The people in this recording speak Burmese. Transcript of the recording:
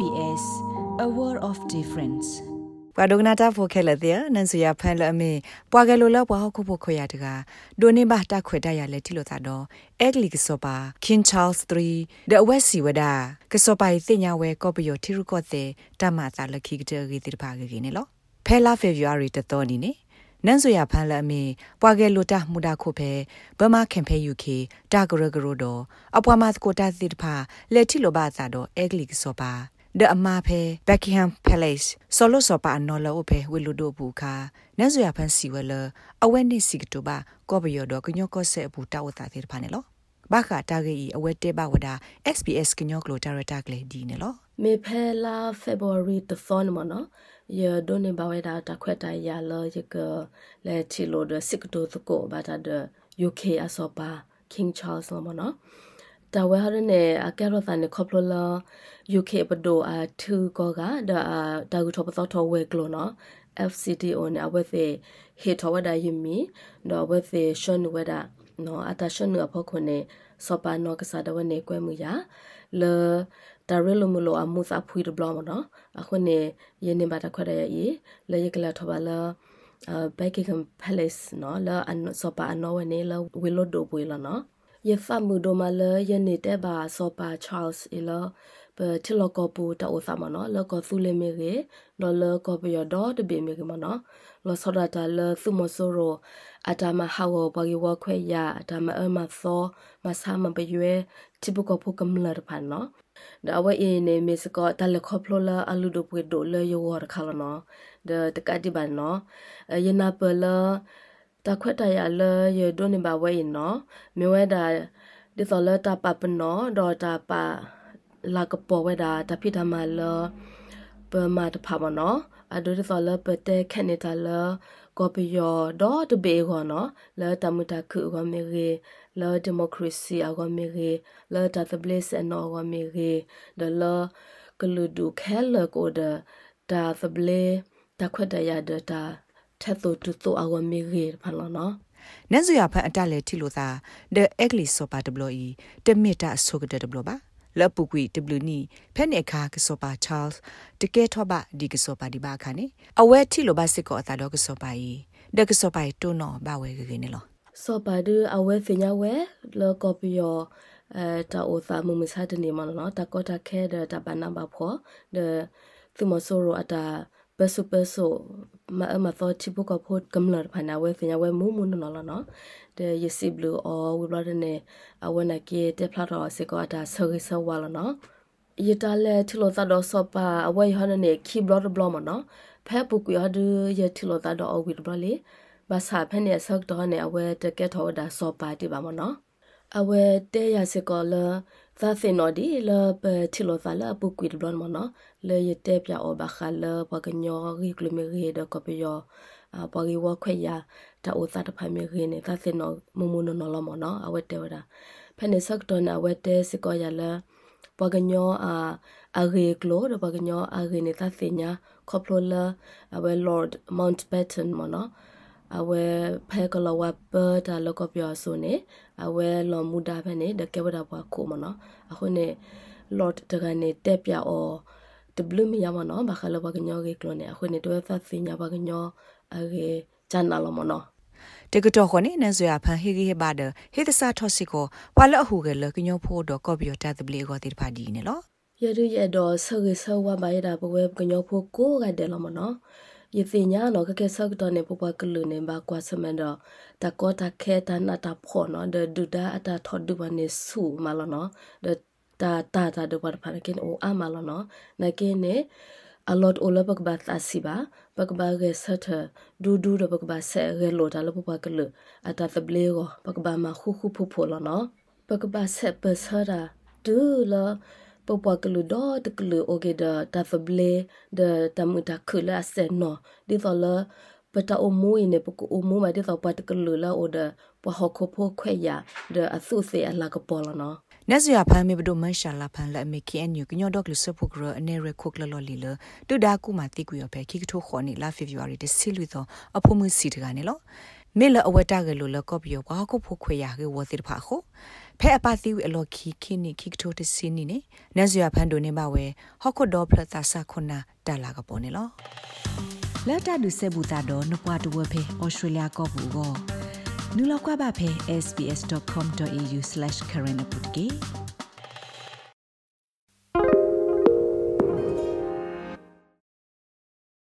SBS a world of difference ပဒုကနာတာဖိုခဲလတဲ့နန်စရဖန်လအမေပွာကလိုလပွားခုဖို့ခွေရတကဒိုနေဘာတခွေတရလက်တီလိုသာတော့အက်ဂလီကစောပါခင်ချားလ်3 the west si wada ကစောပါသိညာဝဲကောပယိုတီရုကော့တဲ့တမသာလခိကတဲ့ဂီတိပါကေနေလောဖဲလာဖေဗူအာရီတတော်နီနေနန်ဆိုရဖန်လအမေပွာကဲလိုတာမူတာခုဖဲဘမခင်ဖဲယူခေတာဂရဂရိုတော့အပွားမတ်ကိုတာသစ်ဖာလက်တီလိုဘာသာတော့အက်ဂလီကစောပါ ဒအမာဖဲဘက်ခင်ဟမ်ပလက်စ်ဆိုလိုဆိုပါနော်လောဖဲဝီလူဒိုဘူခာနန်ဆိုရဖန်စီဝဲလအဝဲနစ်စီကတိုဘာကောဘယောတော့ကညောကောဆက်ဘူးတာဝတာသေးဖာနေလောဘာခတာဂေအဝဲတဲဘဝဒါ SBS ကညောကလိုတာရတာကလေဒီနေလောမေဖဲလာ February the phone မနော်ယဒိုနေဘဝဒါတခွက်တရလောယကလေချီလိုဒစစ်တိုသကိုဘာတာဒ UK အစောပါ King Charles မနော် တဝဲဟရနေအကဲရောသန်ခေါပလလာ UK ပဒိုအထူကောကဒါတာဂူထောပသောထောဝဲကလောနော် FCTO နဲ့အဝဲဖေဟေထောဝဒါယမီတော့ဝဲဖေရှွန်ဝဲဒါနော်အတရှွန်နဖောခွနေစောပါနောကစားတော့နေကွဲမှုရလေဒါရလမလို့အမှုစာဖွေးဒဘလမနော်အခုနေယင်းနေပါတခွရရဲ့လေရကလာထောပါလာအဘိုက်ကမ်ပလက်စ်နော်လာအန်စောပါအနော်ဝနေလာဝီလိုဒိုပွေလာနော် ယဖမှုဒိုမလာယနေတဲ့ပါစောပါချားလ်စ်အီလာပတီလကောပူတာအိုသမနော်လကောသူလေမီရေလောလကောပယဒေါ်တဘေမီကမနော်လောစရတာလသုမဆိုရိုအတမဟာဝဘဂီဝခွေရအတမအမသောမဆာမပယွေတိဘကောဖုကမလရဖန်နော်ဒါဝဲနေမစ်ကောတလခေါပလိုလာအလူဒိုပွေဒိုလေယောဝရခါလနော်ဒတကတိဘန်နော်ယနာပလာ တခွတ်တရလရဒိုနေဘဝဲနော်မြဝဲတာဒီသောလတာပပနော်ဒေါ်တာပါလာကပေါ်ဝဲတာတဖိတမလပမာတဖာမနော်အဒိုဒီသောလပတဲ့ခနေတလကောပယောဒေါ်တဘေကောနော်လဲတမတခုကောမေရေလဲဒီမိုကရေစီအကောမေရေလဲတသဘလစ်အနော်ကောမေရေဒလကလူဒုခဲလကိုဒတာသဘလေတခွတ်တရဒတာ ထက်သူတူတူအကောမေရေဖန်လောနော်နန်ဇူရဖန်အတက်လေထီလို့သာ the egli sopa w တမီတာဆုကတဲ့ w ပါလပုကွီတဘလူနီဖဲနေခါကစောပါချားလ်တကဲထောပါဒီကစောပါဒီဘာခါနေအဝဲထီလိုပါစစ်ကောအတာတော့ကစောပါဤဒကစောပါတွနော်ဘာဝဲကကနေလောစောပါဒအဝဲဖညာဝဲလောကောပယောအဲတာအိုသာမမစားတနေမနော်တကောတခဲတဲ့တပနာဘဖောတဲ့သူမဆိုရောအတာ ပစုပစုမအမသောချိပုကဖို့ကမ္လဖနာဝဲဖညာဝဲမူမူနော်နော်တဲ့ယစီဘလူအော်ဝရဒနေအဝနကေတဲ့ဖလာတော်စေကောတာဆောရဆောဝါလနော်ယတလဲထလို့သတော့စောပါအဝဲဟနနေခီဘလော့ဘလော့မနော်ဖဲပုကွာဒယထလို့သတော့အဝီဘလော့လေဘာသာဖဲနေဆောက်တော့နေအဝဲတကက်ထောဒါစောပါတိပါမနော်အဝဲတဲရစကောလ သာစင်နော်ဒီလပတီလိုသာလပုကွေဘလော့မနော်လေယတဲပြအောဘခါလပကညောရီကလမရီဒကပယောအပရီဝခွေရတာဥသတဖိုင်မေခင်းနေတာစင်နော်မမနနော်လမနော်အဝတ်တဲဝတာဖက်နေဆက်တော့နာဝတ်တဲစကောရလာပကညောအာအရေကလိုဒပကညောအရေနေတာစင်ညာခေါပလိုလာအဝဲ Lord Mountbatten မနော် အဝဲဖဲကလဝပတာလကပြောဆိုနေအဝဲလော်မူတာဖဲနေတကဲဝတာဘွားခိုမနော်အခုနေ Lord တကနေတက်ပြအော်တဘလူမီယာမနော်ဘာခလဘကညောကေကလိုနေအခုနေတော့သတ်စင်ညာဘကညောအရေဂျန်နာလမနော်တကတော့ခနဲ့နန်ဆွေအဖန်ဟေဂီဟေဘာဒဟေတစာထောစီကိုဝါလအဟုကလကညောဖို့တော့ကော်ပီယတာတပလီကိုတိဖာဒီနေလောရရရတော့ဆောက်ဆောက်ဝမရတာဘဝကညောဖို့ကိုကတယ်လမနော် ယသိညာနော်ကကဲဆောက်တော့နေပပကလူနေပါကွာစမန်တော့တကောတခဲတနာတာဖောနော်ဒဒူဒါအတာထော်ဒူဘနေဆူမလနော်ဒတာတာတာဒဘတ်ဖာကင်အိုအမလနော်နကင်းနေ a lot o la bak ba ta si ba bak ba ge sa tha du du da bak ba se ge lo da la ba ka le ata ta ble go bak ba ma khu khu phu phu lo no bak ba se pa sa da du la ပပကလူဒေါ်တကလူအိုဂေဒတာဖဘလေဒတမတခလအစနောဒီသလပတအမူနေပကူအမူမဒီသပတကလူလာအိုဒပဟခဖိုခွေယာဒအဆုစေအလကပေါ်လနောနဇယာဖမ်းမေဘဒိုမန်ရှာလာဖမ်းလက်မေကီအန်ယူကညော့ဒေါကလဆပုဂရအနေရခုကလလော်လီလတူဒါကူမာတိကူရဖဲခိကထိုခေါ်နေလာဖေဗူရီတဆီလူသောအဖိုးမစီတကနေလောမေလအဝတကလူလကော့ပီယောဘာကိုဖိုခွေယာကေဝသစ်ဖာခို ဖဲအပတိဝအလော်ခီခိနိခိကထိုတစင်းနိနေနန်စရဖန်ဒိုနေပါဝဲဟော့ခုဒေါဖလတာဆာခုနာတာလာကပေါ်နေလောလက်တာဒုဆေဘူတာတော့နပွားတဝဖေဩစတြေးလျကောဘူကိုနူလောက်ကွာပါဖေ sbs.com.au/current update